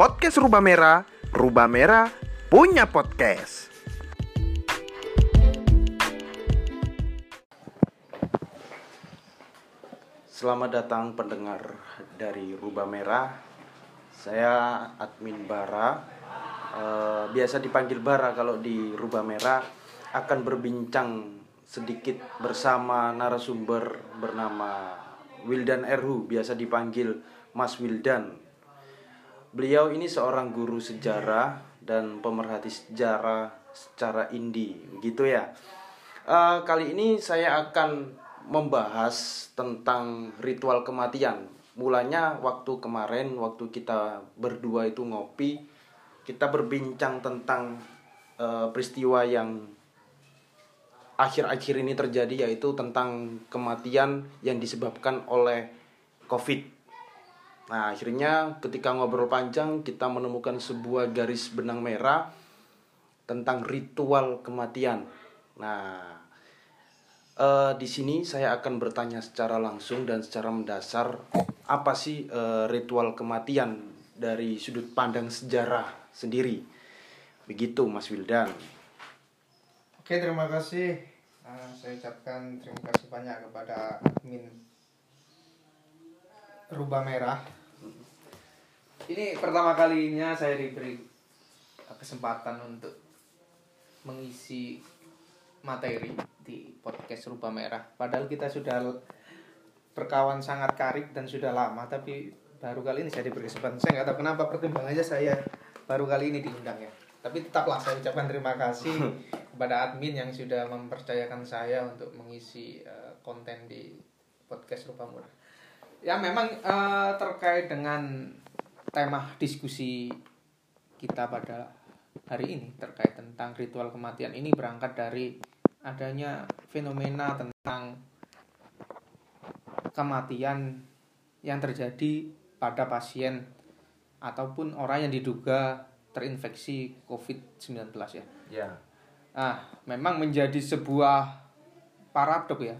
podcast Rubah Merah, Rubah Merah punya podcast. Selamat datang pendengar dari Rubah Merah. Saya admin Bara. Eh, biasa dipanggil Bara kalau di Rubah Merah akan berbincang sedikit bersama narasumber bernama Wildan Erhu, biasa dipanggil Mas Wildan. Beliau ini seorang guru sejarah dan pemerhati sejarah secara indie, gitu ya. Eh, kali ini saya akan membahas tentang ritual kematian. Mulanya waktu kemarin, waktu kita berdua itu ngopi, kita berbincang tentang eh, peristiwa yang akhir-akhir ini terjadi yaitu tentang kematian yang disebabkan oleh COVID. Nah, akhirnya ketika ngobrol panjang kita menemukan sebuah garis benang merah tentang ritual kematian. Nah, eh, di sini saya akan bertanya secara langsung dan secara mendasar apa sih eh, ritual kematian dari sudut pandang sejarah sendiri. Begitu Mas Wildan. Oke, terima kasih. Uh, saya ucapkan terima kasih banyak kepada admin Rubah Merah. Ini pertama kalinya saya diberi kesempatan untuk mengisi materi di podcast Rubah Merah. Padahal kita sudah berkawan sangat karib dan sudah lama, tapi baru kali ini saya diberi kesempatan. Saya nggak tahu kenapa pertimbangannya saya baru kali ini diundang ya. Tapi tetaplah saya ucapkan terima kasih kepada admin yang sudah mempercayakan saya untuk mengisi uh, konten di podcast Rupa Murah. Ya memang uh, terkait dengan tema diskusi kita pada hari ini terkait tentang ritual kematian ini berangkat dari adanya fenomena tentang kematian yang terjadi pada pasien ataupun orang yang diduga terinfeksi COVID-19 ya. Ya. Ah, memang menjadi sebuah paradok ya.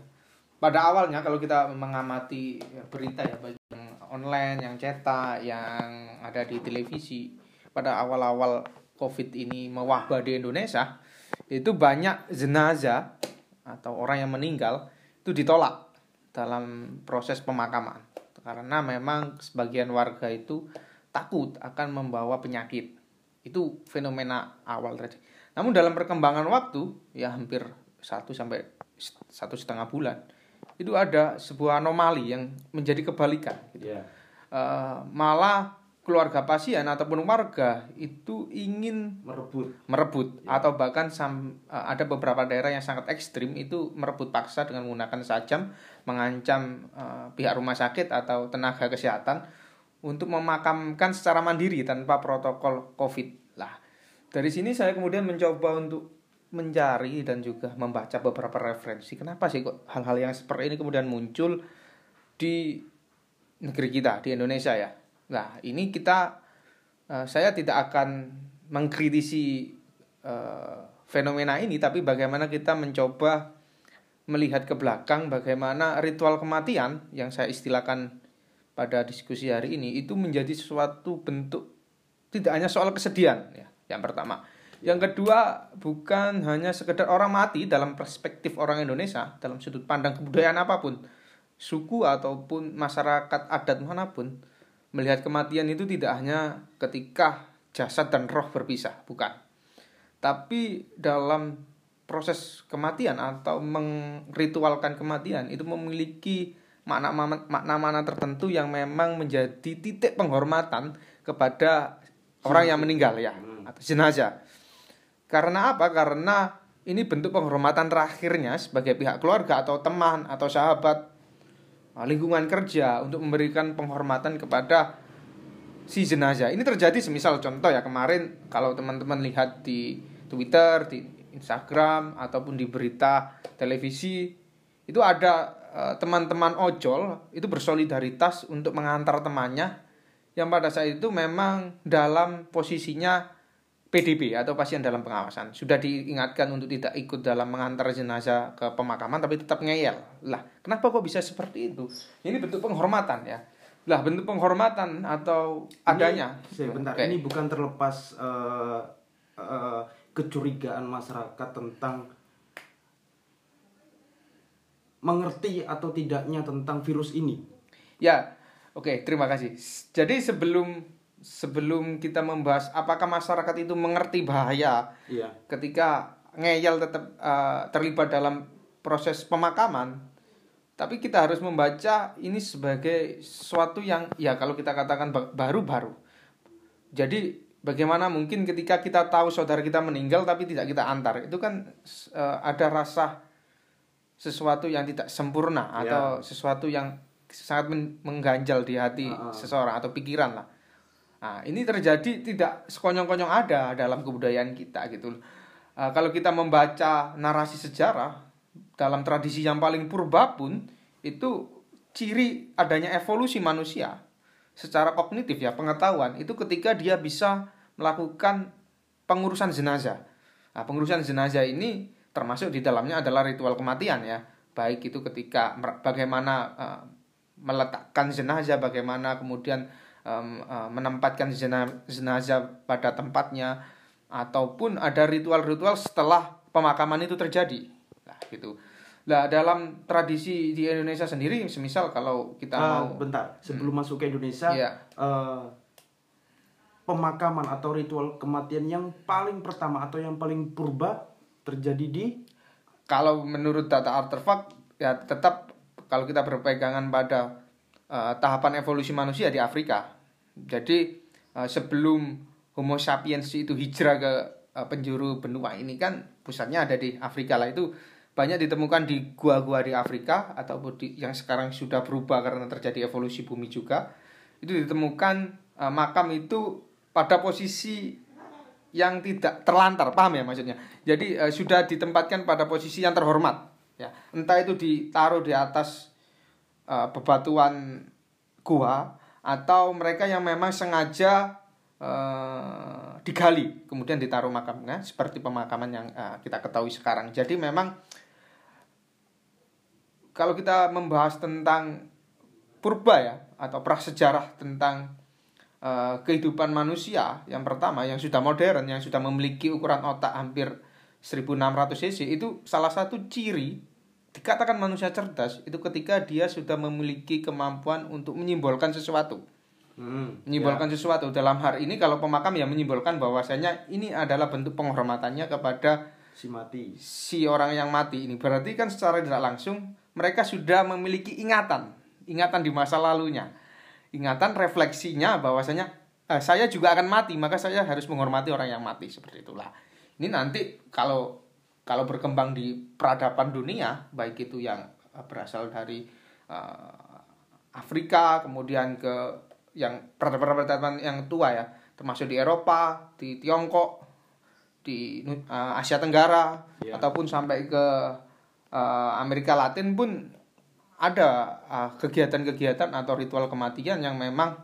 Pada awalnya kalau kita mengamati berita ya baik yang online, yang cetak, yang ada di televisi, pada awal-awal COVID ini mewabah di Indonesia, itu banyak jenazah atau orang yang meninggal itu ditolak dalam proses pemakaman karena memang sebagian warga itu takut akan membawa penyakit itu fenomena awal terjadi. Namun dalam perkembangan waktu ya hampir satu sampai satu setengah bulan itu ada sebuah anomali yang menjadi kebalikan. Gitu. Yeah. Uh, malah keluarga pasien ataupun warga itu ingin merebut merebut yeah. atau bahkan sam, uh, ada beberapa daerah yang sangat ekstrim itu merebut paksa dengan menggunakan sajam mengancam uh, pihak rumah sakit atau tenaga kesehatan untuk memakamkan secara mandiri tanpa protokol COVID. Lah, dari sini saya kemudian mencoba untuk mencari dan juga membaca beberapa referensi. Kenapa sih kok hal-hal yang seperti ini kemudian muncul di negeri kita, di Indonesia ya? Nah, ini kita uh, saya tidak akan mengkritisi uh, fenomena ini, tapi bagaimana kita mencoba melihat ke belakang bagaimana ritual kematian yang saya istilahkan pada diskusi hari ini itu menjadi suatu bentuk tidak hanya soal kesedihan ya yang pertama yang kedua bukan hanya sekedar orang mati dalam perspektif orang Indonesia dalam sudut pandang kebudayaan apa pun suku ataupun masyarakat adat mana pun melihat kematian itu tidak hanya ketika jasad dan roh berpisah bukan tapi dalam proses kematian atau mengritualkan kematian itu memiliki makna-makna tertentu yang memang menjadi titik penghormatan kepada orang yang meninggal ya hmm. atau jenazah. Karena apa? Karena ini bentuk penghormatan terakhirnya sebagai pihak keluarga atau teman atau sahabat ah, lingkungan kerja untuk memberikan penghormatan kepada si jenazah. Ini terjadi semisal contoh ya kemarin kalau teman-teman lihat di Twitter, di Instagram ataupun di berita televisi itu ada Eh, teman-teman ojol itu bersolidaritas untuk mengantar temannya yang pada saat itu memang dalam posisinya PDB atau pasien dalam pengawasan sudah diingatkan untuk tidak ikut dalam mengantar jenazah ke pemakaman tapi tetap ngeyel lah kenapa kok bisa seperti itu ini bentuk penghormatan ya Lah bentuk penghormatan atau adanya. Ini, bentar, Oke. ini bukan terlepas eh, eh, kecurigaan masyarakat tentang mengerti atau tidaknya tentang virus ini. Ya, oke, terima kasih. Jadi sebelum sebelum kita membahas apakah masyarakat itu mengerti bahaya Iya. ketika ngeyel tetap uh, terlibat dalam proses pemakaman, tapi kita harus membaca ini sebagai sesuatu yang ya kalau kita katakan ba- baru-baru. Jadi bagaimana mungkin ketika kita tahu saudara kita meninggal tapi tidak kita antar, itu kan uh, ada rasa sesuatu yang tidak sempurna Ya. atau sesuatu yang sangat men- mengganjal di hati ah. seseorang atau pikiran lah. Nah, ini terjadi tidak sekonyong-konyong ada dalam kebudayaan kita gitu. Ah, kalau kita membaca narasi sejarah dalam tradisi yang paling purba pun itu ciri adanya evolusi manusia secara kognitif ya pengetahuan itu ketika dia bisa melakukan pengurusan jenazah. Nah, pengurusan jenazah ini termasuk di dalamnya adalah ritual kematian ya. Baik itu ketika bagaimana eh, meletakkan jenazah, bagaimana kemudian em, eh, menempatkan jena- jenazah pada tempatnya ataupun ada ritual-ritual setelah pemakaman itu terjadi. Nah, gitu. Nah, dalam tradisi di Indonesia sendiri, semisal kalau kita Ah, mau bentar, sebelum masuk ke Indonesia, Iya. eh, pemakaman atau ritual kematian yang paling pertama atau yang paling purba terjadi di kalau menurut data artefak ya tetap kalau kita berpegangan pada eh, tahapan evolusi manusia di Afrika. Jadi eh, sebelum Homo sapiens itu hijrah ke eh, penjuru benua ini kan pusatnya ada di Afrika lah itu banyak ditemukan di gua-gua di Afrika ataupun di yang sekarang sudah berubah karena terjadi evolusi bumi juga. Itu ditemukan eh, makam itu pada posisi yang tidak terlantar, paham ya maksudnya? Jadi eh, sudah ditempatkan pada posisi yang terhormat, ya. Entah itu ditaruh di atas eh, bebatuan gua atau mereka yang memang sengaja eh, digali kemudian ditaruh makamnya seperti pemakaman yang eh, kita ketahui sekarang. Jadi memang kalau kita membahas tentang purba ya atau prasejarah tentang eh, kehidupan manusia yang pertama yang sudah modern yang sudah memiliki ukuran otak hampir 1600 cc itu salah satu ciri dikatakan manusia cerdas itu ketika dia sudah memiliki kemampuan untuk menyimbolkan sesuatu. Hmm, menyimbolkan sesuatu. Dalam hal ini kalau pemakam ya menyimbolkan bahwasanya ini adalah bentuk penghormatannya kepada ya, si mati. si orang yang mati ini. Berarti kan secara tidak langsung mereka sudah memiliki ingatan. Ingatan di masa lalunya. Ingatan refleksinya bahwasanya "Eh, saya juga akan mati maka saya harus menghormati orang yang mati. Seperti itulah. Ini nanti kalau kalau berkembang di peradaban dunia baik itu yang eh, berasal dari eh, Afrika kemudian ke yang peradaban-peradaban yang tua ya termasuk di Eropa di Tiongkok di eh, Asia Tenggara Iya. ataupun sampai ke eh, Amerika Latin pun ada eh, kegiatan-kegiatan atau ritual kematian yang memang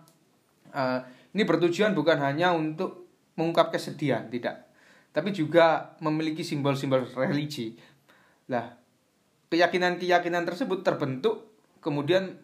eh, ini bertujuan bukan hanya untuk mengungkap kesedihan tidak tapi juga memiliki simbol-simbol religi lah keyakinan-keyakinan tersebut terbentuk kemudian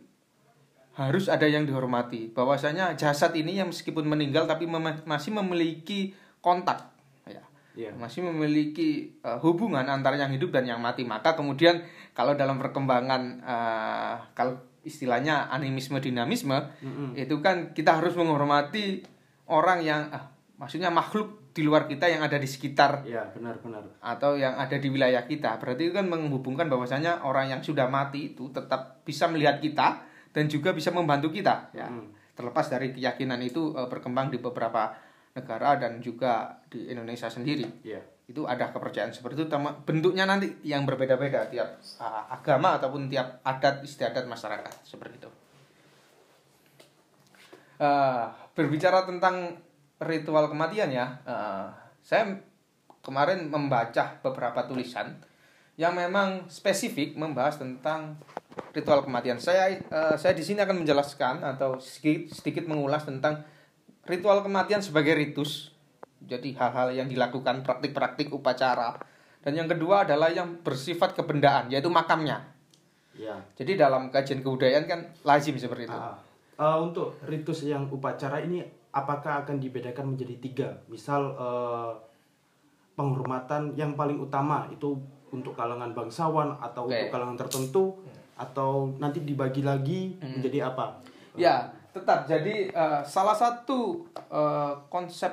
harus ada yang dihormati bahwasanya jasad ini yang meskipun meninggal tapi mem- masih memiliki kontak ya Iya. masih memiliki uh, hubungan antara yang hidup dan yang mati maka kemudian kalau dalam perkembangan uh, kalau istilahnya animisme dinamisme Mm-mm. itu kan kita harus menghormati orang yang ah, maksudnya makhluk di luar kita yang ada di sekitar Ya, benar-benar. atau yang ada di wilayah kita. Berarti itu kan menghubungkan bahwasanya orang yang sudah mati itu tetap bisa melihat kita dan juga bisa membantu kita. Ya. Mm. Terlepas dari keyakinan itu eh, berkembang di beberapa negara dan juga di Indonesia sendiri. Iya. Itu ada kepercayaan seperti itu. Tema- Bentuknya nanti yang berbeda-beda tiap ah, agama ataupun tiap adat istiadat masyarakat seperti itu. Eh, berbicara tentang ritual kematian ya, eh, saya kemarin membaca beberapa tulisan yang memang spesifik membahas tentang ritual kematian. Saya eh, saya di sini akan menjelaskan atau sedikit, sedikit mengulas tentang ritual kematian sebagai ritus. Jadi hal-hal yang dilakukan praktik-praktik upacara. Dan yang kedua adalah yang bersifat kebendaan yaitu makamnya. Iya. Jadi dalam kajian kebudayaan kan lazim seperti itu. Ah, Eh, untuk ritus yang upacara ini apakah akan dibedakan menjadi tiga? Misal eh, penghormatan yang paling utama itu untuk kalangan bangsawan atau Oke. untuk kalangan tertentu atau nanti dibagi lagi menjadi apa? Ya, tetap. Jadi eh, salah satu eh, konsep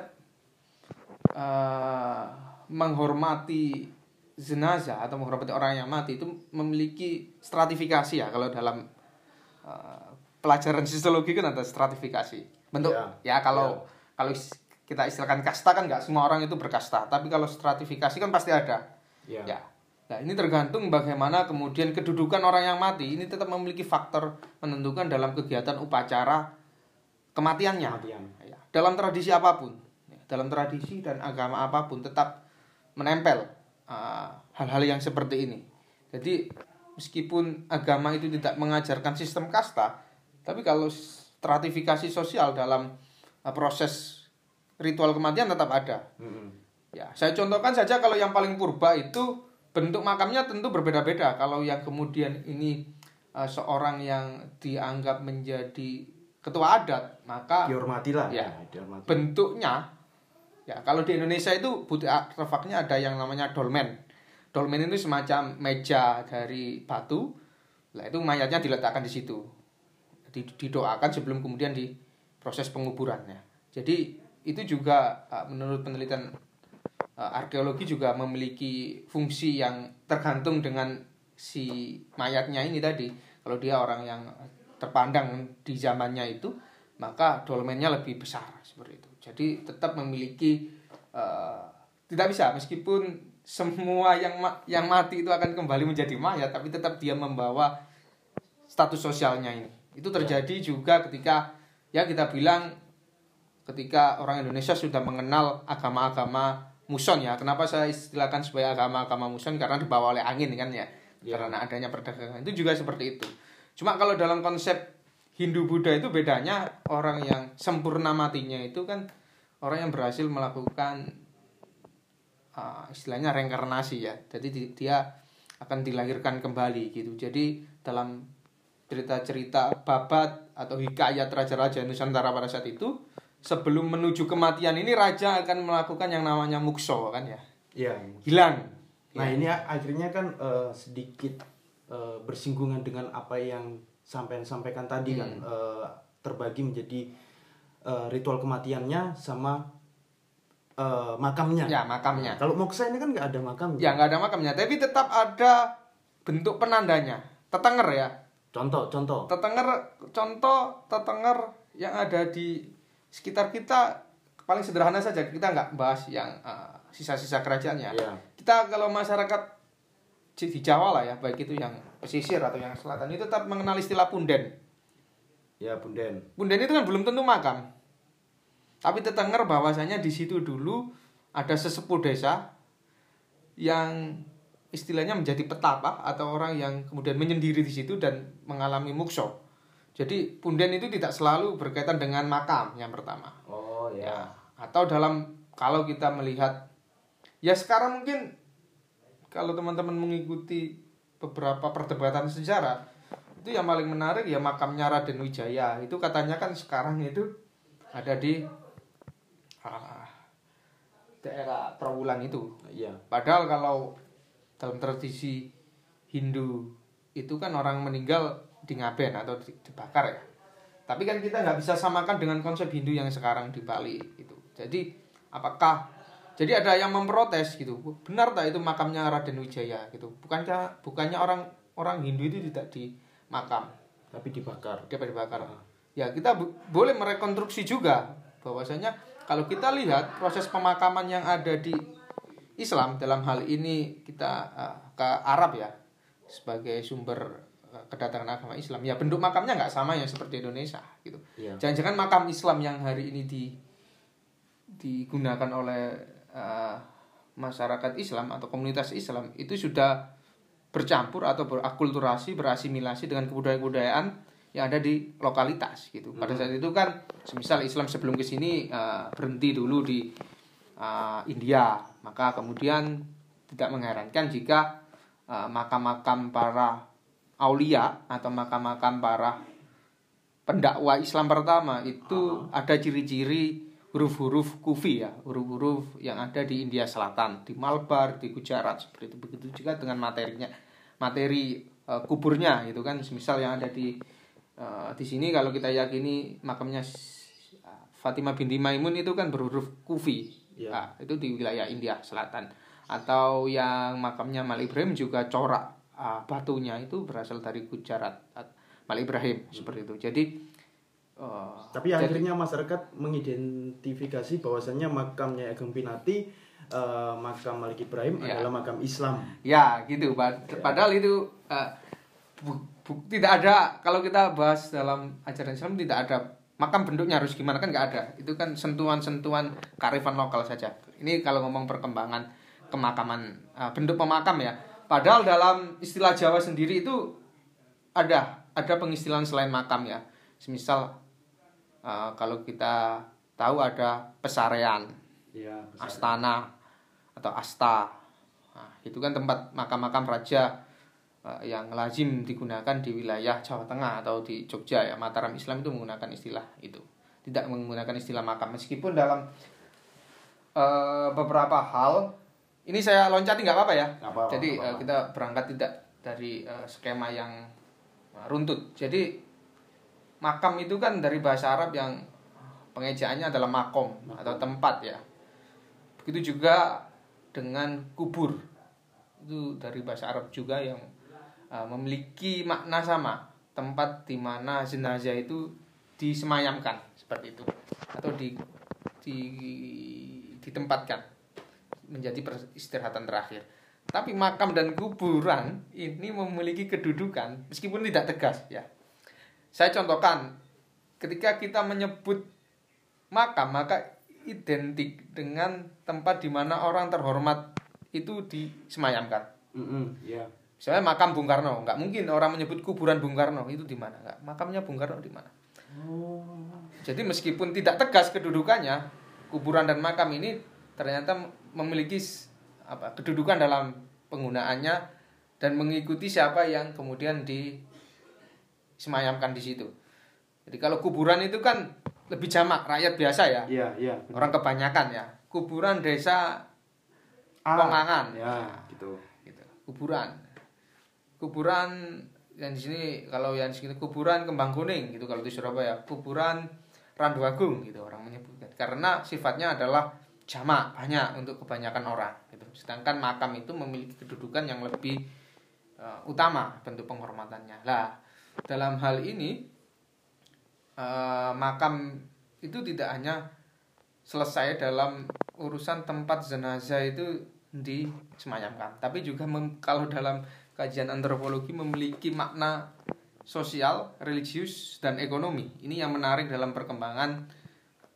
eh, menghormati jenazah atau menghormati orang yang mati itu memiliki stratifikasi ya kalau dalam eh, pelajaran sisiologi kan ada stratifikasi. Bentuk Ya. ya, kalau kalau is- kita istilahkan kasta kan nggak semua orang itu berkasta, tapi kalau stratifikasi kan pasti ada. Ya. Ya. Nah, ini tergantung bagaimana kemudian kedudukan orang yang mati ini tetap memiliki faktor menentukan dalam kegiatan upacara kematiannya. Kematian. Ya. Dalam tradisi apa pun, ya, dalam tradisi dan agama apa pun tetap menempel uh, hal-hal yang seperti ini. Jadi meskipun agama itu tidak mengajarkan sistem kasta, tapi kalau stratifikasi sosial dalam uh, proses ritual kematian tetap ada. Mm-mm. Ya, saya contohkan saja kalau yang paling purba itu bentuk makamnya tentu berbeda-beda. Kalau yang kemudian ini uh, seorang yang dianggap menjadi ketua adat, maka Dihormati lah. Ya. dihormati. bentuknya ya kalau di Indonesia itu bukti artefaknya ada yang namanya dolmen. Dolmen itu semacam meja dari batu. Lah itu mayatnya diletakkan di situ. Di- Didoakan sebelum kemudian di proses penguburannya. Jadi itu juga uh, menurut penelitian uh, arkeologi juga memiliki fungsi yang tergantung dengan si mayatnya ini tadi. Kalau dia orang yang terpandang di zamannya itu, maka dolmennya lebih besar seperti itu. Jadi tetap memiliki uh, tidak bisa meskipun semua yang ma- yang mati itu akan kembali menjadi mayat, tapi tetap dia membawa status sosialnya ini. Itu terjadi juga ketika ya kita bilang ketika orang Indonesia sudah mengenal agama-agama muson ya. Kenapa saya istilahkan sebagai agama-agama muson karena dibawa oleh angin kan ya. Ya. Karena adanya perdagangan itu juga seperti itu. Cuma kalau dalam konsep Hindu Buddha itu bedanya orang yang sempurna matinya itu kan orang yang berhasil melakukan uh, istilahnya reinkarnasi ya. Jadi di- dia akan dilahirkan kembali gitu. Jadi dalam cerita-cerita babat atau hikayat raja-raja Nusantara pada saat itu sebelum menuju kematian ini raja akan melakukan yang namanya mukso kan ya. Iya. Hilang. Nah ini a- akhirnya kan eh, sedikit eh, bersinggungan dengan apa yang sampai sampaikan tadi kan Hmm. eh, terbagi menjadi eh, ritual kematiannya sama eh, makamnya. Ya, makamnya. Kalau moksa ini kan nggak ada makamnya. Ya nggak ada makamnya, tapi tetap ada bentuk penandanya. Tetenger ya. Contoh, contoh. Tetenger contoh tetenger yang ada di sekitar kita paling sederhana saja. Kita nggak bahas yang uh, sisa-sisa kerajaannya. Iya. Kita kalau masyarakat di Jawa lah ya, baik itu yang pesisir atau yang selatan itu tetap mengenal istilah punden. Ya Bunden. Punden itu kan belum tentu makam. Tapi tetenger bahwasanya di situ dulu ada sesepuh desa yang istilahnya menjadi petapa atau orang yang kemudian menyendiri di situ dan mengalami mukso. Jadi punden itu tidak selalu berkaitan dengan makam yang pertama. Oh Ya, atau dalam kalau kita melihat ya sekarang mungkin kalau teman-teman mengikuti beberapa perdebatan sejarah itu yang paling menarik ya makamnya Raden Wijaya itu katanya kan sekarang itu ada di ah, daerah Trawulan itu Iya. padahal kalau dalam tradisi Hindu itu kan orang meninggal di ngaben atau di- dibakar ya. Tapi kan kita nggak bisa samakan dengan konsep Hindu yang sekarang di Bali itu. Jadi apakah jadi ada yang memprotes gitu. Benar tak itu makamnya Raden Wijaya gitu? Bukankah bukannya orang orang Hindu itu tidak di makam? Tapi dibakar. dia dibakar. Ya kita bo- boleh merekonstruksi juga bahwasanya kalau kita lihat proses pemakaman yang ada di Islam dalam hal ini kita uh, ke Arab ya sebagai sumber uh, kedatangan agama Islam ya bentuk makamnya nggak sama yang seperti Indonesia gitu Iya. jangan-jangan makam Islam yang hari ini di digunakan oleh uh, masyarakat Islam atau komunitas Islam itu sudah bercampur atau berakulturasi, berasimilasi dengan kebudayaan-kebudayaan yang ada di lokalitas gitu. Pada saat itu kan semisal Islam sebelum ke sini uh, berhenti dulu di uh, India, maka kemudian tidak mengherankan jika uh, makam-makam para aulia atau makam-makam para pendakwa Islam pertama itu ada ciri-ciri huruf-huruf kufi ya, huruf-huruf yang ada di India Selatan, di Malbar, di Gujarat seperti itu. Begitu juga dengan materinya, materi uh, kuburnya itu kan, misal yang ada di uh, di sini kalau kita yakini makamnya Fatimah binti Maimun itu kan berhuruf kufi, Ya. Nah, itu di wilayah India Selatan. Atau yang makamnya Mal Ibrahim juga corak uh, batunya itu berasal dari Gujarat, Mal Ibrahim seperti itu. Jadi uh, Tapi akhirnya masyarakat mengidentifikasi bahwasannya makamnya Ageng Pinati eh, makam Malik Ibrahim Ya. adalah makam Islam. Ya gitu, Pad- padahal itu uh, bu- bu- tidak ada kalau kita bahas dalam ajaran Islam tidak ada makam bentuknya harus gimana kan nggak ada. Itu kan sentuhan-sentuhan kearifan lokal saja. Ini kalau ngomong perkembangan kemakaman uh, bentuk pemakam ya. Padahal dalam istilah Jawa sendiri itu ada ada pengistilahan selain makam ya. Semisal uh, kalau kita tahu ada pesarean, Ya, astana atau asta. Nah, itu kan tempat makam-makam raja eh, yang lazim digunakan di wilayah Jawa Tengah atau di Jogja ya Mataram Islam itu menggunakan istilah itu. Tidak menggunakan istilah makam. Meskipun dalam eh, beberapa hal ini saya loncati nggak apa-apa ya. Nggak apa-apa, jadi eh, apa-apa. kita berangkat tidak dari eh, skema yang eh, runtut. Jadi makam itu kan dari bahasa Arab yang pengejaannya adalah makom. atau tempat ya. Begitu juga dengan kubur. Itu dari bahasa Arab juga yang uh, memiliki makna sama tempat di mana jenazah itu disemayamkan seperti itu atau di, di ditempatkan menjadi peristirahatan terakhir tapi makam dan kuburan ini memiliki kedudukan meskipun tidak tegas ya saya contohkan ketika kita menyebut makam maka identik dengan tempat di mana orang terhormat itu disemayamkan. Mm-mm, ya. Misalnya makam Bung Karno, nggak mungkin orang menyebut kuburan Bung Karno itu di mana? Nggak, makamnya Bung Karno di mana? Jadi meskipun tidak tegas kedudukannya, kuburan dan makam ini ternyata memiliki apa kedudukan dalam penggunaannya dan mengikuti siapa yang kemudian disemayamkan di situ. Jadi kalau kuburan itu kan lebih jamak rakyat biasa ya, Iya, iya. orang kebanyakan ya. Kuburan desa Ah, Pongangan. Ya, gitu. gitu. Kuburan. Kuburan yang di sini kalau yang di sini kuburan kembang kuning gitu kalau di Surabaya. Kuburan Randu Agung gitu orang menyebutkan. Karena sifatnya adalah jamak banyak untuk kebanyakan orang gitu. Sedangkan makam itu memiliki kedudukan yang lebih eh, utama bentuk penghormatannya. Lah dalam hal ini eh, makam itu tidak hanya selesai dalam urusan tempat jenazah itu disemayamkan tapi juga kalau dalam kajian antropologi memiliki makna sosial, religius dan ekonomi. Ini yang menarik dalam perkembangan.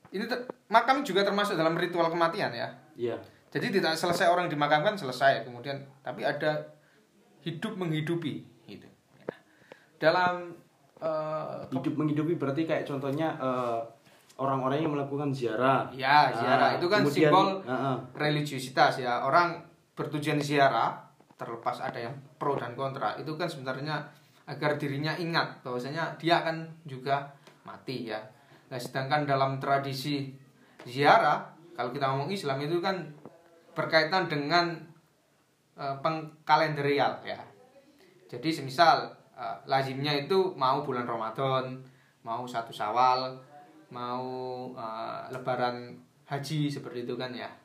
Ini ter- makam juga termasuk dalam ritual kematian ya. Iya. Jadi tidak selesai orang dimakamkan selesai kemudian tapi ada hidup menghidupi gitu. Dalam eh, Hidup menghidupi berarti kayak contohnya eh, orang-orang yang melakukan ziarah. Ya, ziarah. Itu kan kemudian- simbol Heeh. religiusitas ya orang bertujuan ziarah terlepas ada yang pro dan kontra itu kan sebenarnya agar dirinya ingat bahwasanya dia akan juga mati ya. Nah, sedangkan dalam tradisi ziarah kalau kita ngomong Islam itu kan berkaitan dengan eh, pengkalenderial ya. Jadi semisal eh, lazimnya itu mau bulan Ramadan mau satu Syawal mau eh, Lebaran haji seperti itu kan ya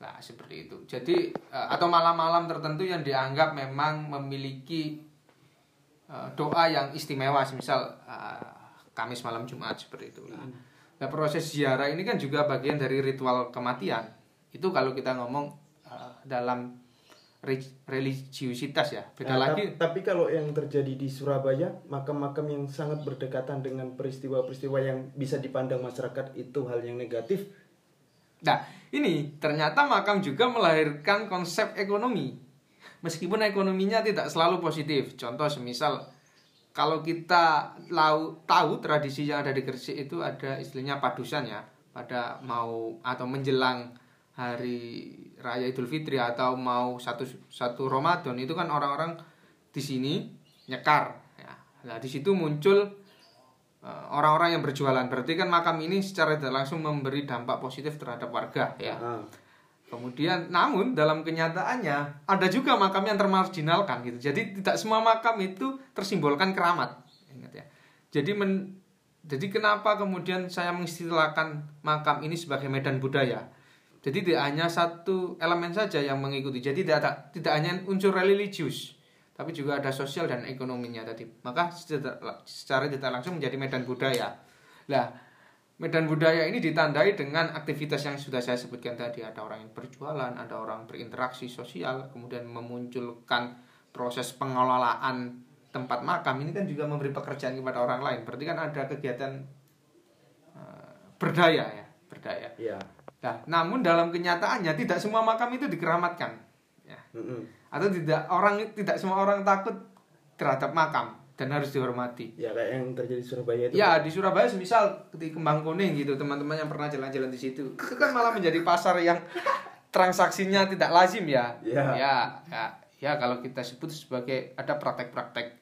Nah, seperti itu. Jadi eh, atau malam-malam tertentu yang dianggap memang memiliki eh, doa yang istimewa, misal eh, Kamis malam Jumat seperti itu. Nah, nah, proses ziarah ini kan juga bagian dari ritual kematian. Itu kalau kita ngomong dalam re- religiusitas ya. Beda Nah, lagi tap- Tapi kalau yang terjadi di Surabaya, makam-makam yang sangat berdekatan dengan peristiwa-peristiwa yang bisa dipandang masyarakat itu hal yang negatif. Nah, ini ternyata makam juga melahirkan konsep ekonomi. Meskipun ekonominya tidak selalu positif. Contoh semisal kalau kita lau- tahu tradisi yang ada di Gresik itu ada istilahnya padusan ya. Pada mau atau menjelang hari raya Idul Fitri atau mau satu satu Ramadan itu kan orang-orang di sini nyekar ya. Nah, di situ muncul orang-orang yang berjualan. Berarti kan makam ini secara tidak langsung memberi dampak positif terhadap warga ya. Ah, Kemudian namun dalam kenyataannya ada juga makam yang termarginalkan gitu. Jadi tidak semua makam itu tersimbolkan keramat. Ingat ya. Jadi men, jadi kenapa kemudian saya mengistilahkan makam ini sebagai medan budaya? Jadi tidak hanya satu elemen saja yang mengikuti. Jadi tidak tidak hanya unsur religius, tapi juga ada sosial dan ekonominya tadi. Maka secara tidak langsung menjadi medan budaya. Lah, medan budaya ini ditandai dengan aktivitas yang sudah saya sebutkan tadi. Ada orang yang berjualan, ada orang berinteraksi sosial, kemudian memunculkan proses pengelolaan tempat makam. Ini kan juga memberi pekerjaan kepada orang lain. Berarti kan ada kegiatan eh, berdaya ya, berdaya. Iya. Nah, namun dalam kenyataannya tidak semua makam itu dikeramatkan. Ya. Mm-mm. Atau tidak orang tidak semua orang takut terhadap makam dan harus dihormati. Ya kayak yang terjadi di Surabaya itu. Ya di Surabaya misal di Kembang Kuning gitu teman-teman yang pernah jalan-jalan di situ itu kan malah menjadi pasar yang transaksinya tidak lazim ya. Ya. Ya, ya, ya kalau kita sebut sebagai ada praktek-praktek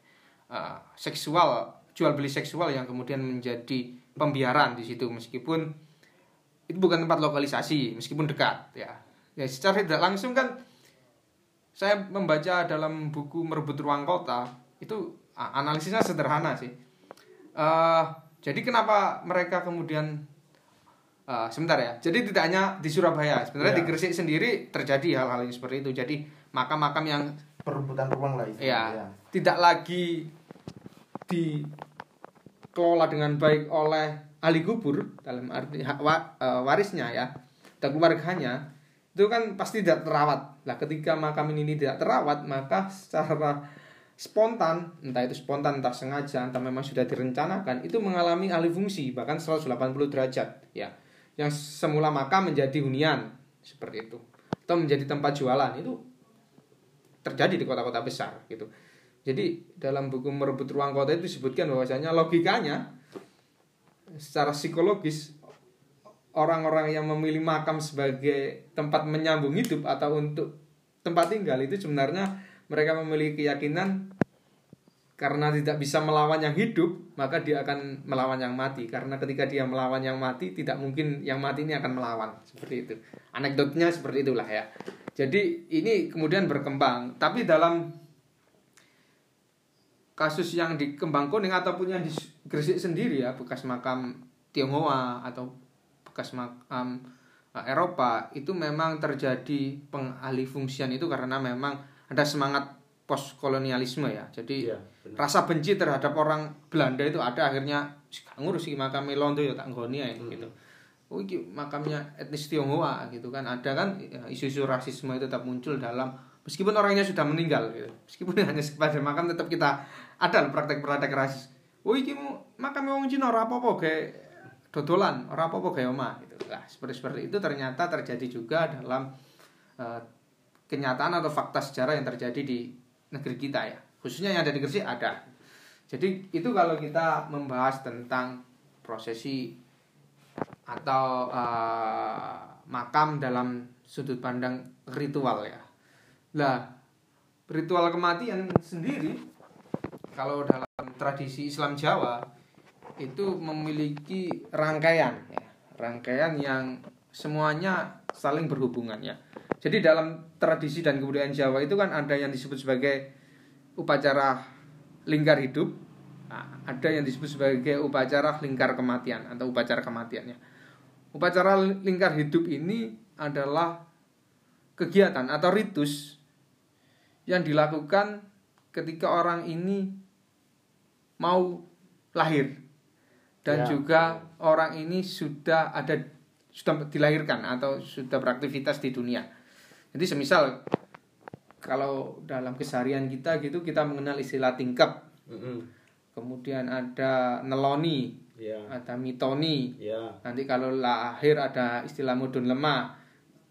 uh, seksual jual beli seksual yang kemudian menjadi pembiaran di situ meskipun itu bukan tempat lokalisasi meskipun dekat ya. Ya secara tidak langsung kan saya membaca dalam buku merebut ruang kota itu analisisnya sederhana sih. Eh, jadi kenapa mereka kemudian eh, sebentar ya. Jadi tidak hanya di Surabaya, sebenarnya Ya. di Gresik sendiri terjadi hal-hal yang seperti itu. Jadi makam-makam yang perebutan ruang lah itu. ya, tidak lagi dikelola dengan baik oleh ahli kubur dalam arti hak wa- eh, warisnya ya dan keluarganya itu kan pasti tidak terawat. Lah ketika makam ini tidak terawat maka secara spontan entah itu spontan entah sengaja entah memang sudah direncanakan itu mengalami alih fungsi bahkan 180 derajat ya. Yang semula makam menjadi hunian seperti itu. Atau menjadi tempat jualan itu terjadi di kota-kota besar gitu. Jadi dalam buku merebut ruang kota itu disebutkan bahwasanya logikanya secara psikologis orang-orang yang memilih makam sebagai tempat menyambung hidup atau untuk tempat tinggal itu sebenarnya mereka memiliki keyakinan karena tidak bisa melawan yang hidup maka dia akan melawan yang mati. Karena ketika dia melawan yang mati tidak mungkin yang mati ini akan melawan. Seperti itu. Anekdotnya seperti itulah ya. Jadi ini kemudian berkembang. Tapi dalam kasus yang di Kuning ataupun yang di Gresik sendiri ya bekas makam Tionghoa atau bekas makam eh, Eropa itu memang terjadi pengalihfungsian itu karena memang ada semangat post kolonialisme ya. Jadi benar. rasa benci terhadap orang Belanda itu ada akhirnya "Wis, gak ngurus iki makam Londo ya tak nggoni ae," gitu. Oh iki makamnya etnis Tionghoa gitu kan. Ada kan ya, isu-isu rasisme itu tetap muncul dalam meskipun orangnya sudah meninggal gitu. Meskipun hanya sekedar makam tetap kita ada praktek-praktek rasis. Oh iki makam wong Cina ora apa-apa kayak dodolan ora apa-apa omah gitu. Lah seperti seperti itu ternyata terjadi juga dalam eh, kenyataan atau fakta sejarah yang terjadi di negeri kita ya. Khususnya yang ada di Gresik ada. Jadi itu kalau kita membahas tentang prosesi atau eh, makam dalam sudut pandang ritual ya. Lah ritual kematian sendiri kalau dalam tradisi Islam Jawa itu memiliki rangkaian ya. Rangkaian yang semuanya saling berhubungan ya. Jadi dalam tradisi dan kebudayaan Jawa itu kan ada yang disebut sebagai upacara lingkar hidup, nah, ada yang disebut sebagai upacara lingkar kematian atau upacara kematiannya. Upacara lingkar hidup ini adalah kegiatan atau ritus yang dilakukan ketika orang ini mau lahir dan Ya. juga orang ini sudah ada sudah dilahirkan atau sudah beraktivitas di dunia. Jadi semisal kalau dalam keseharian kita gitu kita mengenal istilah tingkap, Mm-mm. kemudian ada neloni, Ya. ada mitoni. Ya. Nanti kalau lahir ada istilah mudun lemah.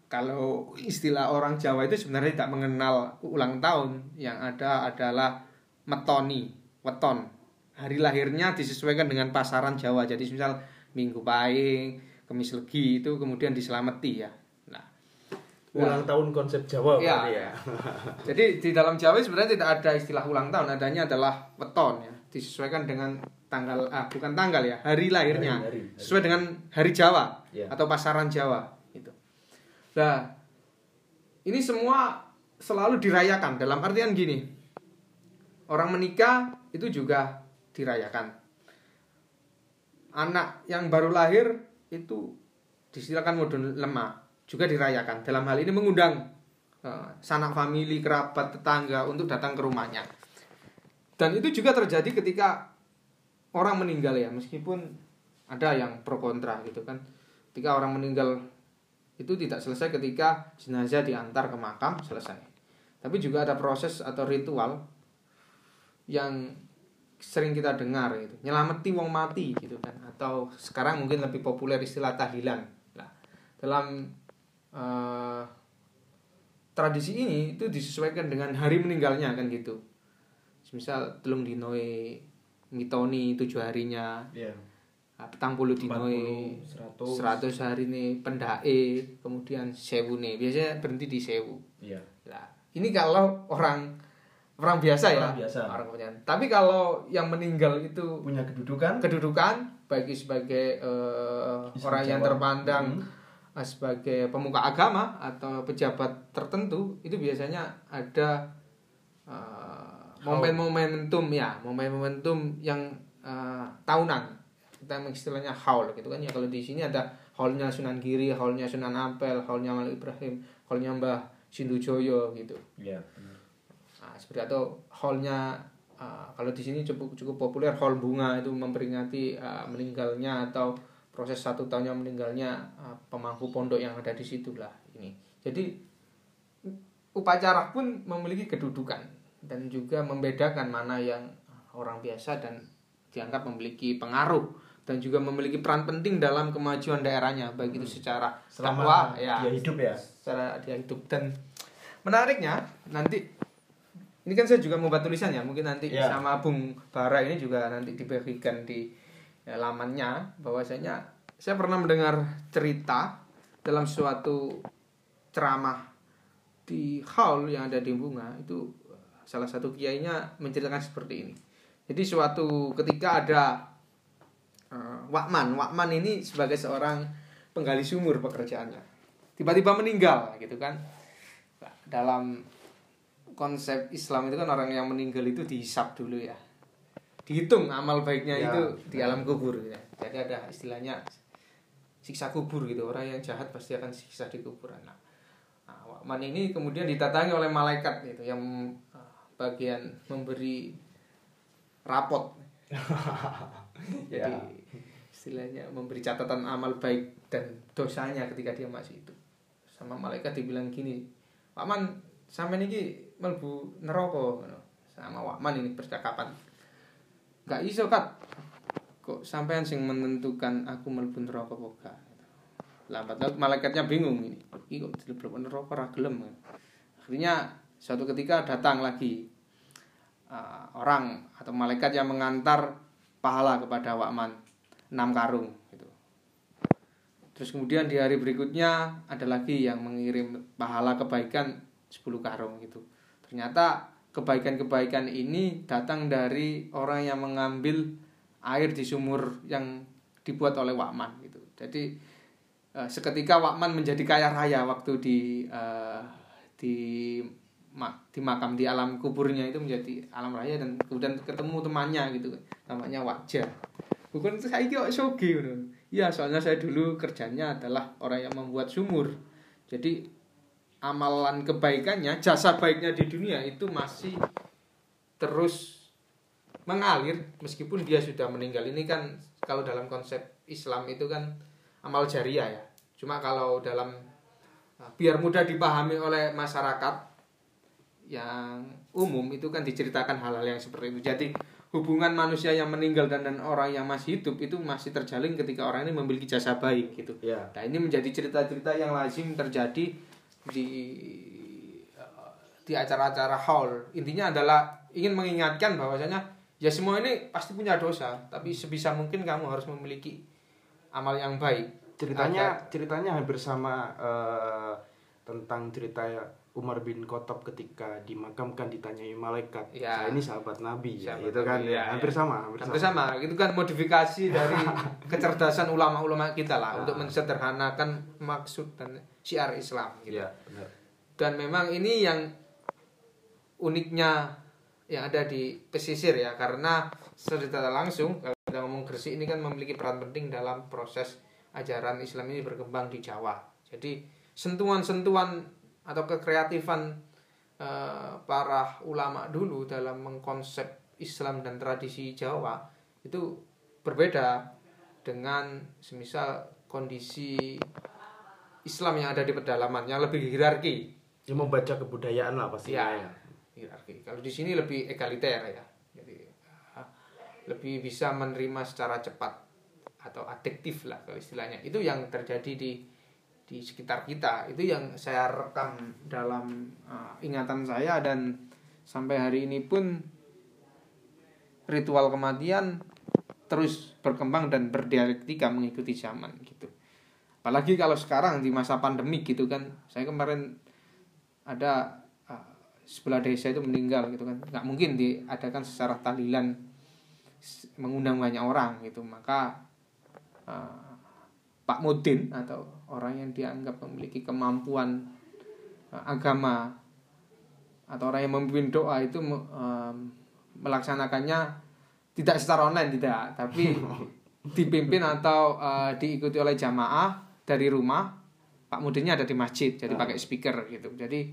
Kalau istilah orang Jawa itu sebenarnya tidak mengenal ulang tahun, yang ada adalah metoni, weton. Hari lahirnya disesuaikan dengan pasaran Jawa. Jadi misal Minggu Pahing, Kemis Legi itu kemudian diselamati ya. Nah, Ulang tahun konsep Jawa Ya. berarti ya. jadi di dalam Jawa sebenarnya tidak ada istilah ulang tahun, adanya adalah weton ya, disesuaikan dengan tanggal ah bukan tanggal ya hari lahirnya Hari, hari, hari. sesuai dengan hari Jawa Ya. atau pasaran Jawa itu. Nah ini semua selalu dirayakan dalam artian gini orang menikah itu juga dirayakan. Anak yang baru lahir itu disilakan modun lemah juga dirayakan. Dalam hal ini mengundang eh, sanak famili kerabat tetangga untuk datang ke rumahnya. Dan itu juga terjadi ketika orang meninggal ya meskipun ada yang pro kontra gitu kan. Ketika orang meninggal itu tidak selesai ketika jenazah diantar ke makam selesai. Tapi juga ada proses atau ritual yang sering kita dengar gitu. Nyelameti wong mati gitu kan. Atau sekarang mungkin lebih populer istilah tahlilan nah dalam eh, tradisi ini itu disesuaikan dengan hari meninggalnya kan gitu. Misal telung dinoe mitoni tujuh harinya. Iya. ah, petang puluh dinoe 40, 100 hari nih pendake kemudian sewu nih. Biasanya berhenti di sewu. Iya. lah ini kalau orang orang biasa ya. Orang biasa. orang kemudian. Tapi kalau yang meninggal itu Punya kedudukan? kedudukan bagi sebagai Islam orang yang terpandang Hmm. eh, sebagai pemuka agama atau pejabat tertentu itu biasanya ada eh, momen-momentum ya momen-momentum yang eh, tahunan. Kita istilahnya haul gitu kan ya. Kalau di sini ada haulnya Sunan Giri haulnya Sunan Ampel haulnya Malik Ibrahim haulnya Mbah Sindujoyo gitu. Nah, seperti atau hallnya uh, kalau di sini cukup cukup populer hall bunga itu memperingati uh, meninggalnya atau proses satu tahunnya meninggalnya uh, pemangku pondok yang ada di situ lah ini. Jadi upacara pun memiliki kedudukan dan juga membedakan mana yang orang biasa dan dianggap memiliki pengaruh dan juga memiliki peran penting dalam kemajuan daerahnya baik itu secara Selama dakwah ya dia hidup ya. secara dia hidup dan menariknya nanti ini kan saya juga membuat tulisan ya mungkin nanti Ya. sama Bung Bara ini juga nanti dibagikan di ya, lamannya bahwasanya saya pernah mendengar cerita dalam suatu ceramah di hall yang ada di Bunga itu salah satu kiainya menceritakan seperti ini. Jadi suatu ketika ada eh, Wakman, Wakman ini sebagai seorang penggali sumur pekerjaannya. Tiba-tiba meninggal gitu kan. Nah, Dalam konsep Islam itu kan orang yang meninggal itu dihisap dulu ya. Dihitung amal baiknya Ya. itu di alam kubur ya. Jadi ada istilahnya siksa kubur gitu. Orang yang jahat pasti akan siksa di kuburan. Nah, Nah, Wakman ini kemudian ditatangi oleh malaikat gitu yang uh, bagian memberi rapot. Jadi Ya. istilahnya memberi catatan amal baik dan dosanya ketika dia masih itu. Sama malaikat dibilang gini, Wakman sampai ini melbu neraka. Sama Wakman ini percakapan. Gak iso kat. Kok sampean sing menentukan aku melbu neraka apa gak? lambat malaikatnya bingung ini kok dilebok neraka ora akhirnya suatu ketika datang lagi uh, orang atau malaikat yang mengantar pahala kepada Wakman enam karung gitu terus kemudian di hari berikutnya ada lagi yang mengirim pahala kebaikan 10 karung gitu ternyata kebaikan-kebaikan ini datang dari orang yang mengambil air di sumur yang dibuat oleh Wakman gitu. Jadi Eh, seketika Wakman menjadi kaya raya waktu di eh, di di makam di alam kuburnya itu menjadi alam raya dan kemudian ketemu temannya gitu. Namanya Wajah bukan itu saya kok soge? gitu. ya soalnya saya dulu kerjanya adalah orang yang membuat sumur. Jadi amalan kebaikannya jasa baiknya di dunia itu masih terus mengalir meskipun dia sudah meninggal ini kan kalau dalam konsep Islam itu kan amal jariah ya. Cuma kalau dalam nah, biar mudah dipahami oleh masyarakat yang umum itu kan diceritakan hal-hal yang seperti itu. Jadi hubungan manusia yang meninggal dan, dan orang yang masih hidup itu masih terjalin ketika orang ini memiliki jasa baik gitu. Ya. Nah ini menjadi cerita-cerita yang lazim terjadi di di acara-acara haul. Intinya adalah ingin mengingatkan bahwasanya ya semua ini pasti punya dosa, tapi sebisa mungkin kamu harus memiliki amal yang baik. ceritanya ceritanya hampir sama eh, tentang cerita Umar bin Khattab ketika dimakamkan ditanyai malaikat, Ya. saya ini sahabat Nabi, ya, Sahabat itu kan ya, ya, hampir ya. sama, hampir, Hampir sama. sama. Itu kan modifikasi dari kecerdasan ulama-ulama kita lah Ah. untuk mensederhanakan maksud dan syiar Islam gitu. Iya, benar. Dan memang ini yang uniknya yang ada di pesisir ya karena secara langsung kalau kita ngomong Gresik ini kan memiliki peran penting dalam proses ajaran Islam ini berkembang di Jawa. Jadi sentuhan-sentuhan atau kekreatifan eh, para ulama dulu dalam mengkonsep Islam dan tradisi Jawa itu berbeda dengan semisal kondisi Islam yang ada di pedalaman yang lebih hierarki Ya membaca kebudayaan lah pastinya Ya, ya. hierarki. Kalau di sini lebih egaliter ya. Jadi ah, lebih bisa menerima secara cepat atau adiktif lah kalau istilahnya. Itu yang terjadi di di sekitar kita. Itu yang saya rekam dalam ah, ingatan saya dan sampai hari ini pun ritual kematian terus berkembang dan berdialektika mengikuti zaman gitu. Apalagi kalau sekarang di masa pandemi gitu kan. Saya kemarin ada uh, sebelah desa itu meninggal gitu kan nggak mungkin diadakan secara tahlilan mengundang banyak orang gitu maka uh, Pak Mudin atau orang yang dianggap memiliki kemampuan uh, agama atau orang yang memimpin doa itu um, melaksanakannya tidak secara online tidak tapi dipimpin atau uh, diikuti oleh jamaah dari rumah. Pak Mudinnya ada di masjid jadi pakai speaker gitu. Jadi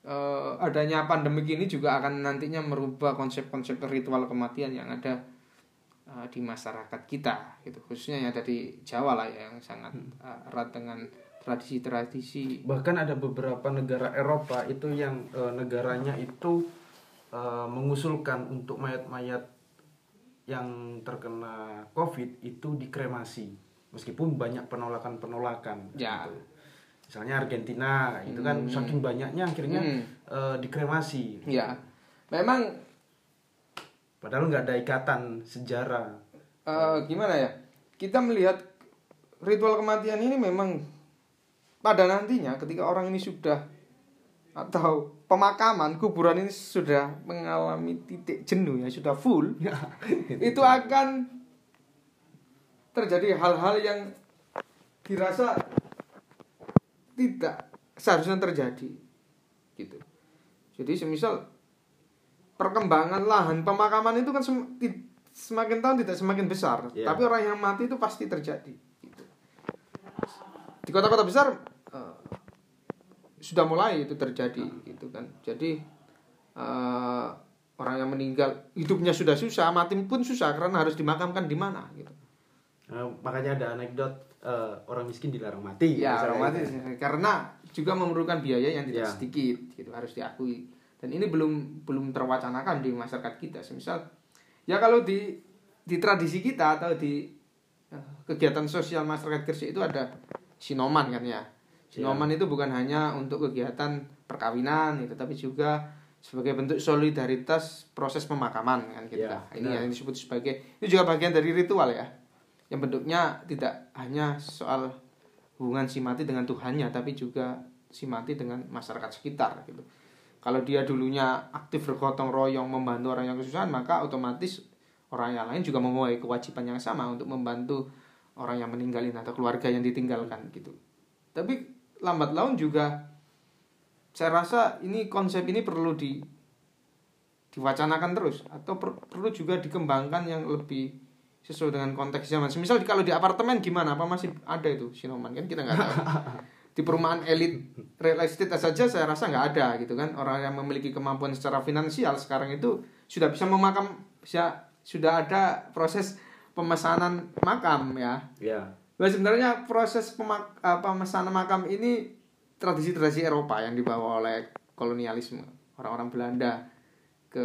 eh, adanya pandemi ini juga akan nantinya merubah konsep-konsep ritual kematian yang ada eh, di masyarakat kita gitu khususnya yang ada di Jawa lah ya, yang sangat eh, erat dengan tradisi-tradisi Bahkan ada beberapa negara Eropa itu yang eh, negaranya itu eh, mengusulkan untuk mayat-mayat yang terkena COVID itu dikremasi. Meskipun banyak penolakan-penolakan. Ya. gitu. Misalnya Argentina itu kan saking banyaknya akhirnya Hmm. eh, dikremasi. ya memang Padahal nggak ada ikatan sejarah. eh, gimana ya? Kita melihat ritual kematian ini memang pada nantinya ketika orang ini sudah atau pemakaman kuburan ini sudah mengalami titik jenuh ya sudah full itu akan terjadi hal-hal yang dirasa tidak seharusnya terjadi gitu. Jadi semisal perkembangan lahan pemakaman itu kan sem- semakin tahun tidak semakin besar Iya. tapi orang yang mati itu pasti terjadi gitu. di kota-kota besar eh, sudah mulai itu terjadi gitu kan jadi eh, orang yang meninggal hidupnya sudah susah mati pun susah karena harus dimakamkan di mana gitu Eh, makanya ada anekdot eh, orang miskin dilarang mati. ya misalnya orang mati gitu. karena juga memerlukan biaya yang tidak Ya. sedikit gitu harus diakui dan ini belum belum terwacanakan di masyarakat kita. Semisal ya kalau di di tradisi kita atau di eh, kegiatan sosial masyarakat Gresik itu ada sinoman kan ya. Sinoman itu bukan hanya untuk kegiatan perkawinan itu tapi juga sebagai bentuk solidaritas proses pemakaman kan kita Ya, ini benar. yang disebut sebagai itu juga bagian dari ritual ya. Yang bentuknya tidak hanya soal hubungan si mati dengan Tuhannya tapi juga si mati dengan masyarakat sekitar gitu. Kalau dia dulunya aktif bergotong royong membantu orang yang kesusahan maka otomatis orang yang lain juga mempunyai kewajiban yang sama untuk membantu orang yang meninggalin atau keluarga yang ditinggalkan gitu. Tapi lambat laun juga saya rasa ini konsep ini perlu di diwacanakan terus atau per- perlu juga dikembangkan yang lebih sesuai dengan konteks zaman. Misal kalau di apartemen gimana? Apa masih ada itu sinoman kan kita nggak tahu. di perumahan elit real estate saja saya rasa nggak ada gitu kan orang yang memiliki kemampuan secara finansial sekarang itu sudah bisa memakam bisa sudah ada proses pemesanan makam ya Ya. Nah, sebenarnya proses pemak eh, pemesanan makam ini tradisi-tradisi Eropa yang dibawa oleh kolonialisme orang-orang Belanda ke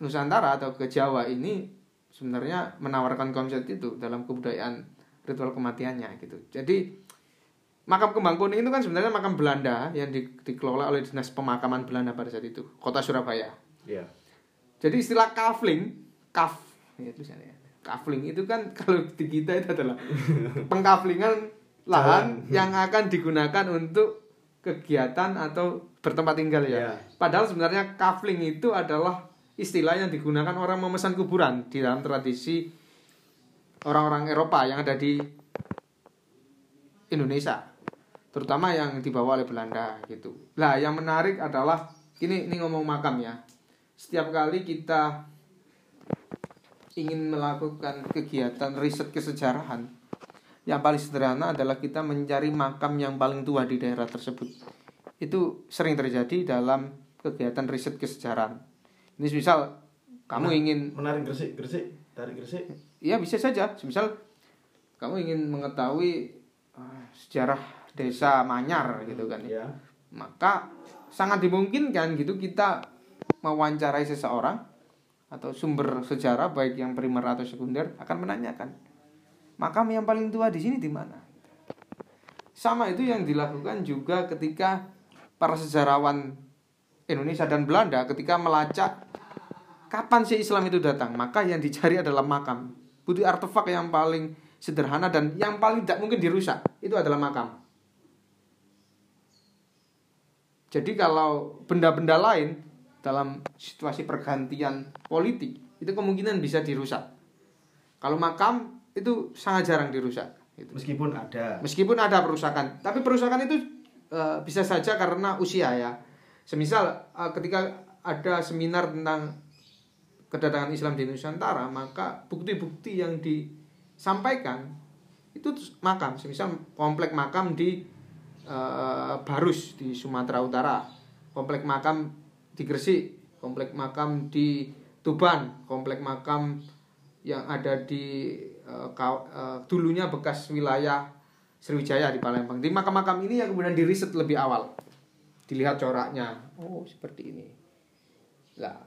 Nusantara atau ke Jawa ini sebenarnya menawarkan konsep itu dalam kebudayaan ritual kematiannya gitu. Jadi makam kembang kuning itu kan sebenarnya makam Belanda yang di- dikelola oleh dinas pemakaman Belanda pada saat itu, kota Surabaya. Ya. Jadi istilah kafling, kaf, ya tulisannya. Kafling itu kan kalau di kita itu adalah pengkaflingan lahan yang akan digunakan untuk kegiatan atau bertempat tinggal ya. Ya. Padahal sebenarnya kafling itu adalah istilah yang digunakan orang memesan kuburan di dalam tradisi orang-orang Eropa yang ada di Indonesia. Terutama yang dibawa oleh Belanda gitu. Lah, yang menarik adalah ini ini ngomong makam ya. Setiap kali kita ingin melakukan kegiatan riset kesejarahan, yang paling sederhana adalah kita mencari makam yang paling tua di daerah tersebut. Itu sering terjadi dalam kegiatan riset kesejarahan. Ini misal kamu Nah, ingin menarik gresik, gresik, tarik gresik. ya bisa saja. Misal kamu ingin mengetahui eh, sejarah desa Manyar gitu kan. Ya. Maka sangat dimungkinkan gitu kita mewawancarai seseorang atau sumber sejarah baik yang primer atau sekunder akan menanyakan makam yang paling tua di sini di mana. Sama itu yang dilakukan juga ketika para sejarawan Indonesia dan Belanda ketika melacak kapan sih Islam itu datang, maka yang dicari adalah makam. Bukti artefak yang paling sederhana dan yang paling tidak mungkin dirusak itu adalah makam. Jadi kalau benda-benda lain dalam situasi pergantian politik itu kemungkinan bisa dirusak. Kalau makam itu sangat jarang dirusak. Gitu. Meskipun ada. Meskipun ada perusakan, tapi perusakan itu eh, bisa saja karena usia ya. Semisal eh, ketika ada seminar tentang kedatangan Islam di Nusantara, maka bukti-bukti yang disampaikan itu makam. Semisal komplek makam di eh, Barus di Sumatera Utara, komplek makam di Gresik, komplek makam di Tuban, komplek makam yang ada di kaw- eh, dulunya bekas wilayah Sriwijaya di Palembang. Di makam-makam ini yang kemudian diriset lebih awal. Dilihat coraknya. Oh, seperti ini. Lah,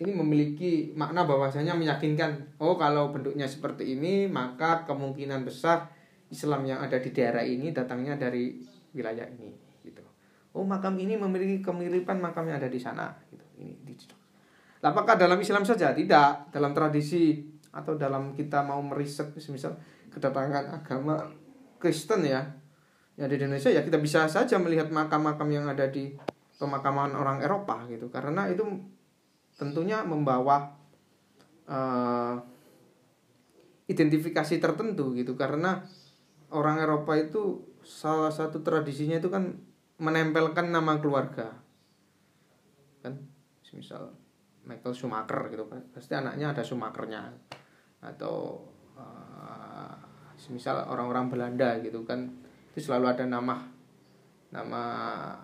ini memiliki makna bahwasanya meyakinkan, oh kalau bentuknya seperti ini, maka kemungkinan besar Islam yang ada di daerah ini datangnya dari wilayah ini gitu. Oh, makam ini memiliki kemiripan makam yang ada di sana gitu. Ini di apakah dalam Islam saja? Tidak. Dalam tradisi atau dalam kita mau meriset misal kedatangan agama Kristen ya yang di Indonesia ya kita bisa saja melihat makam-makam yang ada di pemakaman orang Eropa gitu karena itu tentunya membawa eh, identifikasi tertentu gitu karena orang Eropa itu salah satu tradisinya itu kan menempelkan nama keluarga. Kan? Misal Michael Schumacher gitu kan. Pasti anaknya ada Schumachernya. Atau eh, misal orang-orang Belanda gitu kan. Itu selalu ada nama nama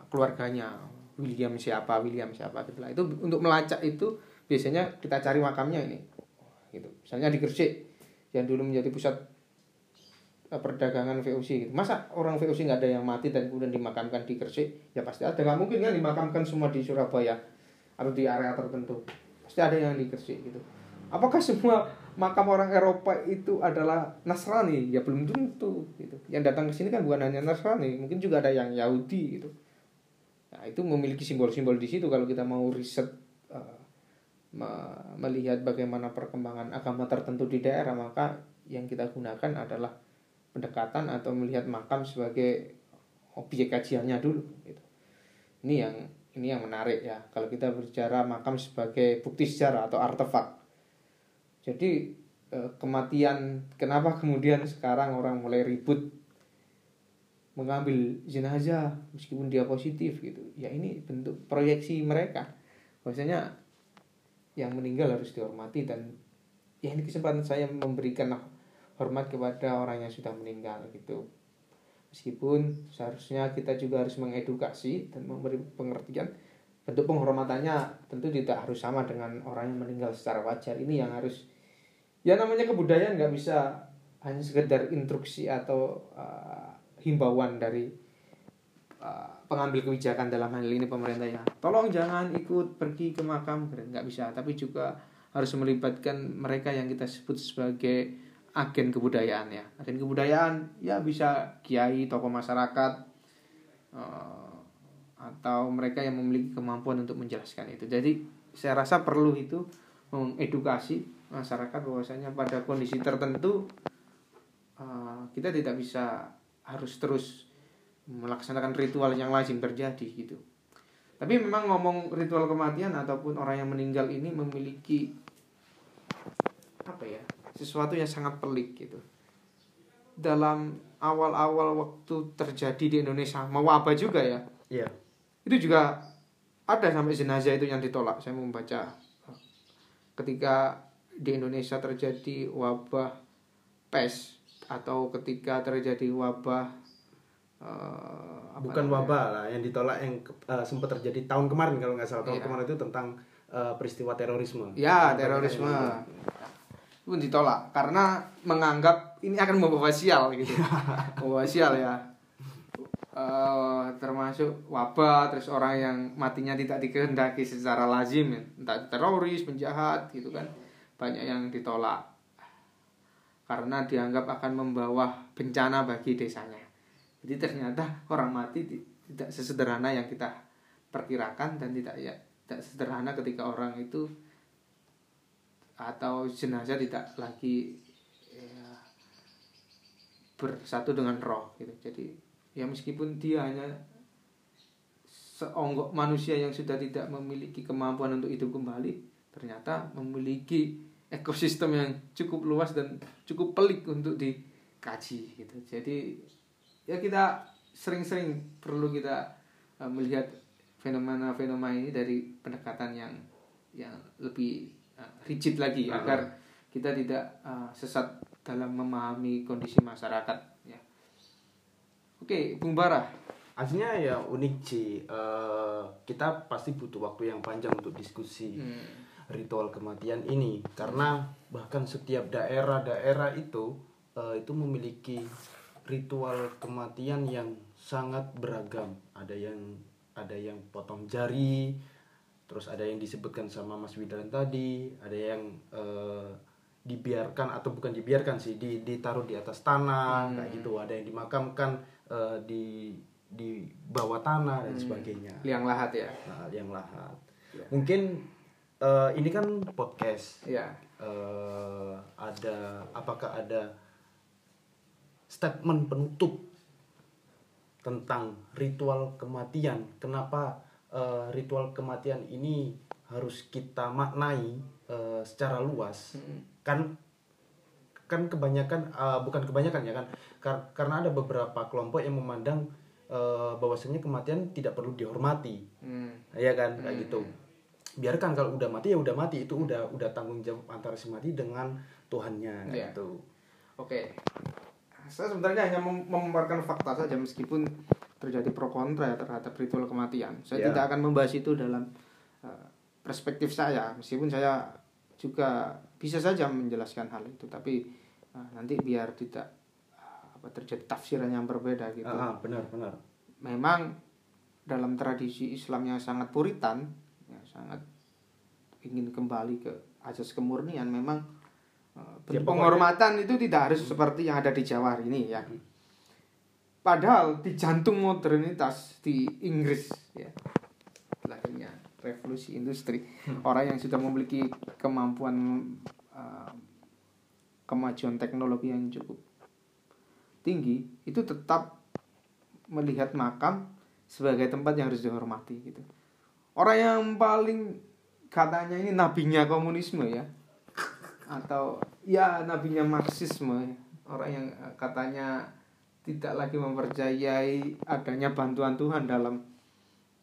keluarganya. William siapa William siapa gitu lah. Itu untuk melacak itu biasanya kita cari makamnya ini. Gitu. Misalnya di Gresik yang dulu menjadi pusat perdagangan VOC gitu. Masa orang VOC nggak ada yang mati dan kemudian dimakamkan di Gresik? Ya pasti ada. Nggak mungkin kan dimakamkan semua di Surabaya atau di area tertentu. Pasti ada yang di Gresik gitu. Apakah semua makam orang Eropa itu adalah Nasrani? Ya belum tentu gitu. Yang datang ke sini kan bukan hanya Nasrani, mungkin juga ada yang Yahudi gitu. Nah, itu memiliki simbol-simbol di situ kalau kita mau riset eh, me- melihat bagaimana perkembangan agama tertentu di daerah maka yang kita gunakan adalah pendekatan atau melihat makam sebagai objek kajiannya dulu gitu. Ini yang ini yang menarik ya kalau kita berbicara makam sebagai bukti sejarah atau artefak. Jadi eh, kematian kenapa kemudian sekarang orang mulai ribut mengambil jenazah meskipun dia positif gitu. Ya ini bentuk proyeksi mereka. Bahwasanya yang meninggal harus dihormati dan ya ini kesempatan saya memberikan hormat kepada orang yang sudah meninggal gitu. Meskipun seharusnya kita juga harus mengedukasi dan memberi pengertian bentuk penghormatannya tentu tidak harus sama dengan orang yang meninggal secara wajar. Ini yang harus ya namanya kebudayaan nggak bisa hanya sekedar instruksi atau uh, himbauan dari uh, pengambil kebijakan dalam hal ini pemerintah ya tolong jangan ikut pergi ke makam nggak bisa. Tapi juga harus melibatkan mereka yang kita sebut sebagai agen kebudayaan ya agen kebudayaan ya bisa kiai tokoh masyarakat eh, atau mereka yang memiliki kemampuan untuk menjelaskan itu jadi saya rasa perlu itu mengedukasi masyarakat bahwasanya pada kondisi tertentu eh, kita tidak bisa harus terus melaksanakan ritual yang lazim terjadi gitu. Tapi memang ngomong ritual kematian ataupun orang yang meninggal ini memiliki apa ya sesuatu yang sangat pelik gitu. Dalam awal-awal waktu terjadi di Indonesia mau apa juga ya Iya. itu juga ada sampai jenazah itu yang ditolak saya membaca ketika di Indonesia terjadi wabah pes atau ketika terjadi wabah apa Bukan namanya? wabah lah yang ditolak yang eh, sempat terjadi tahun kemarin kalau nggak salah tahun Iya. kemarin itu tentang eh, peristiwa terorisme. ya terorisme pun ditolak karena menganggap ini akan membawa sial gitu. Membawa sial ya. Eh, termasuk wabah terus orang yang matinya tidak dikehendaki secara lazim ya. entah teroris penjahat gitu kan. Banyak yang ditolak. Karena dianggap akan membawa bencana bagi desanya. Jadi ternyata orang mati ti- tidak sesederhana yang kita perkirakan dan tidak ya tidak sederhana ketika orang itu atau jenazah tidak lagi ya, bersatu dengan roh gitu. Jadi ya meskipun dia hanya seonggok manusia yang sudah tidak memiliki kemampuan untuk hidup kembali ternyata memiliki ekosistem yang cukup luas dan cukup pelik untuk dikaji gitu. Jadi ya kita sering-sering perlu kita uh, melihat fenomena-fenomena ini dari pendekatan yang yang lebih rigid lagi Ah. agar kita tidak uh, sesat dalam memahami kondisi masyarakat ya oke Bung Bara Aslinya ya unik sih. Eh, kita pasti butuh waktu yang panjang untuk diskusi Hmm. ritual kematian ini karena bahkan setiap daerah-daerah itu eh, itu memiliki ritual kematian yang sangat beragam. Ada yang ada yang potong jari, terus ada yang disebutkan sama Mas Widran tadi, ada yang eh, dibiarkan atau bukan dibiarkan sih, di, ditaruh di atas tanah kayak gitu. Ada yang dimakamkan eh, di di bawah tanah dan sebagainya liang lahat ya nah, yang lahat. Ya. Mungkin eh, ini kan podcast. ya Eh, ada apakah ada statement penutup tentang ritual kematian? Kenapa eh, ritual kematian ini harus kita maknai eh, secara luas? Kan kan kebanyakan eh, bukan kebanyakan ya kan Kar- karena ada beberapa kelompok yang memandang eh, bahwasanya kematian tidak perlu dihormati hmm. Iya kan kayak gitu. Biarkan kalau udah mati ya udah mati itu udah udah tanggung jawab antara si mati dengan Tuhannya kayak Iya. gitu. Oke. Saya sebenarnya hanya mem- memaparkan fakta saja meskipun terjadi pro kontra ya terhadap ritual kematian. Saya Ya. tidak akan membahas itu dalam uh, perspektif saya meskipun saya juga bisa saja menjelaskan hal itu tapi uh, nanti biar tidak uh, apa terjadi tafsiran yang berbeda gitu. Ah, benar benar. Memang dalam tradisi Islam yang sangat puritan, ya, sangat ingin kembali ke asas kemurnian, memang uh, Ya, penghormatan itu tidak harus seperti yang ada di Jawa hari ini ya. Padahal di jantung modernitas di Inggris ya, lahirnya revolusi industri, orang yang sudah memiliki kemampuan uh, kemajuan teknologi yang cukup tinggi itu tetap melihat makam sebagai tempat yang harus dihormati gitu. Orang yang paling katanya ini nabinya komunisme ya atau ya nabinya marxisme ya. orang yang eh, katanya tidak lagi mempercayai adanya bantuan Tuhan dalam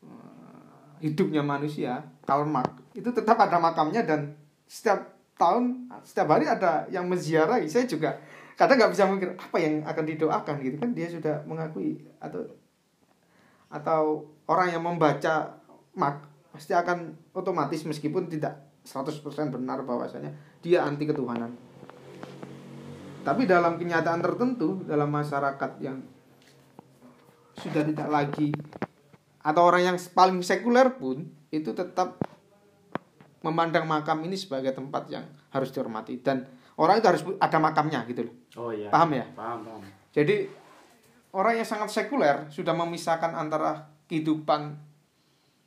eh, hidupnya manusia Karl Marx. Itu tetap ada makamnya dan setiap tahun setiap hari ada yang menziarahi. Saya juga kadang nggak bisa mikir apa yang akan didoakan gitu kan. Dia sudah mengakui atau atau orang yang membaca mak pasti akan otomatis meskipun tidak 100% benar bahwasanya dia anti ketuhanan. Tapi dalam kenyataan tertentu dalam masyarakat yang sudah tidak lagi atau orang yang paling sekuler pun itu tetap memandang makam ini sebagai tempat yang harus dihormati dan orang itu harus ada makamnya gitu loh. Oh iya. Paham ya? Paham, paham. Jadi orang yang sangat sekuler sudah memisahkan antara kehidupan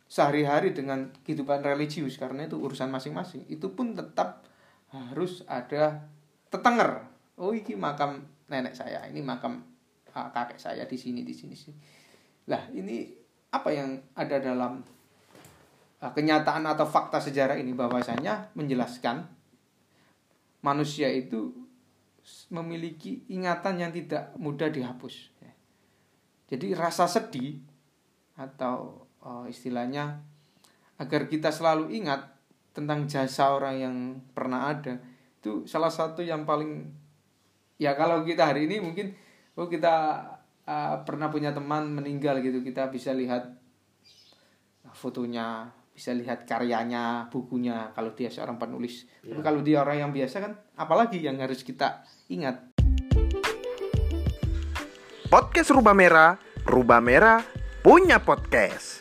sehari-hari dengan kehidupan religius karena itu urusan masing-masing. Itu pun tetap harus ada tetenger. Oh ini makam nenek saya, ini makam ah, kakek saya di sini di sini sih. Lah, ini apa yang ada dalam uh, kenyataan atau fakta sejarah ini bahwasanya menjelaskan manusia itu memiliki ingatan yang tidak mudah dihapus. Jadi rasa sedih atau uh, istilahnya agar kita selalu ingat tentang jasa orang yang pernah ada itu salah satu yang paling ya kalau kita hari ini mungkin oh kita uh, pernah punya teman meninggal gitu. Kita bisa lihat fotonya bisa lihat karyanya bukunya kalau dia seorang penulis. Ya. tapi kalau dia orang yang biasa kan apalagi yang harus kita ingat. Podcast rubah merah rubah merah punya podcast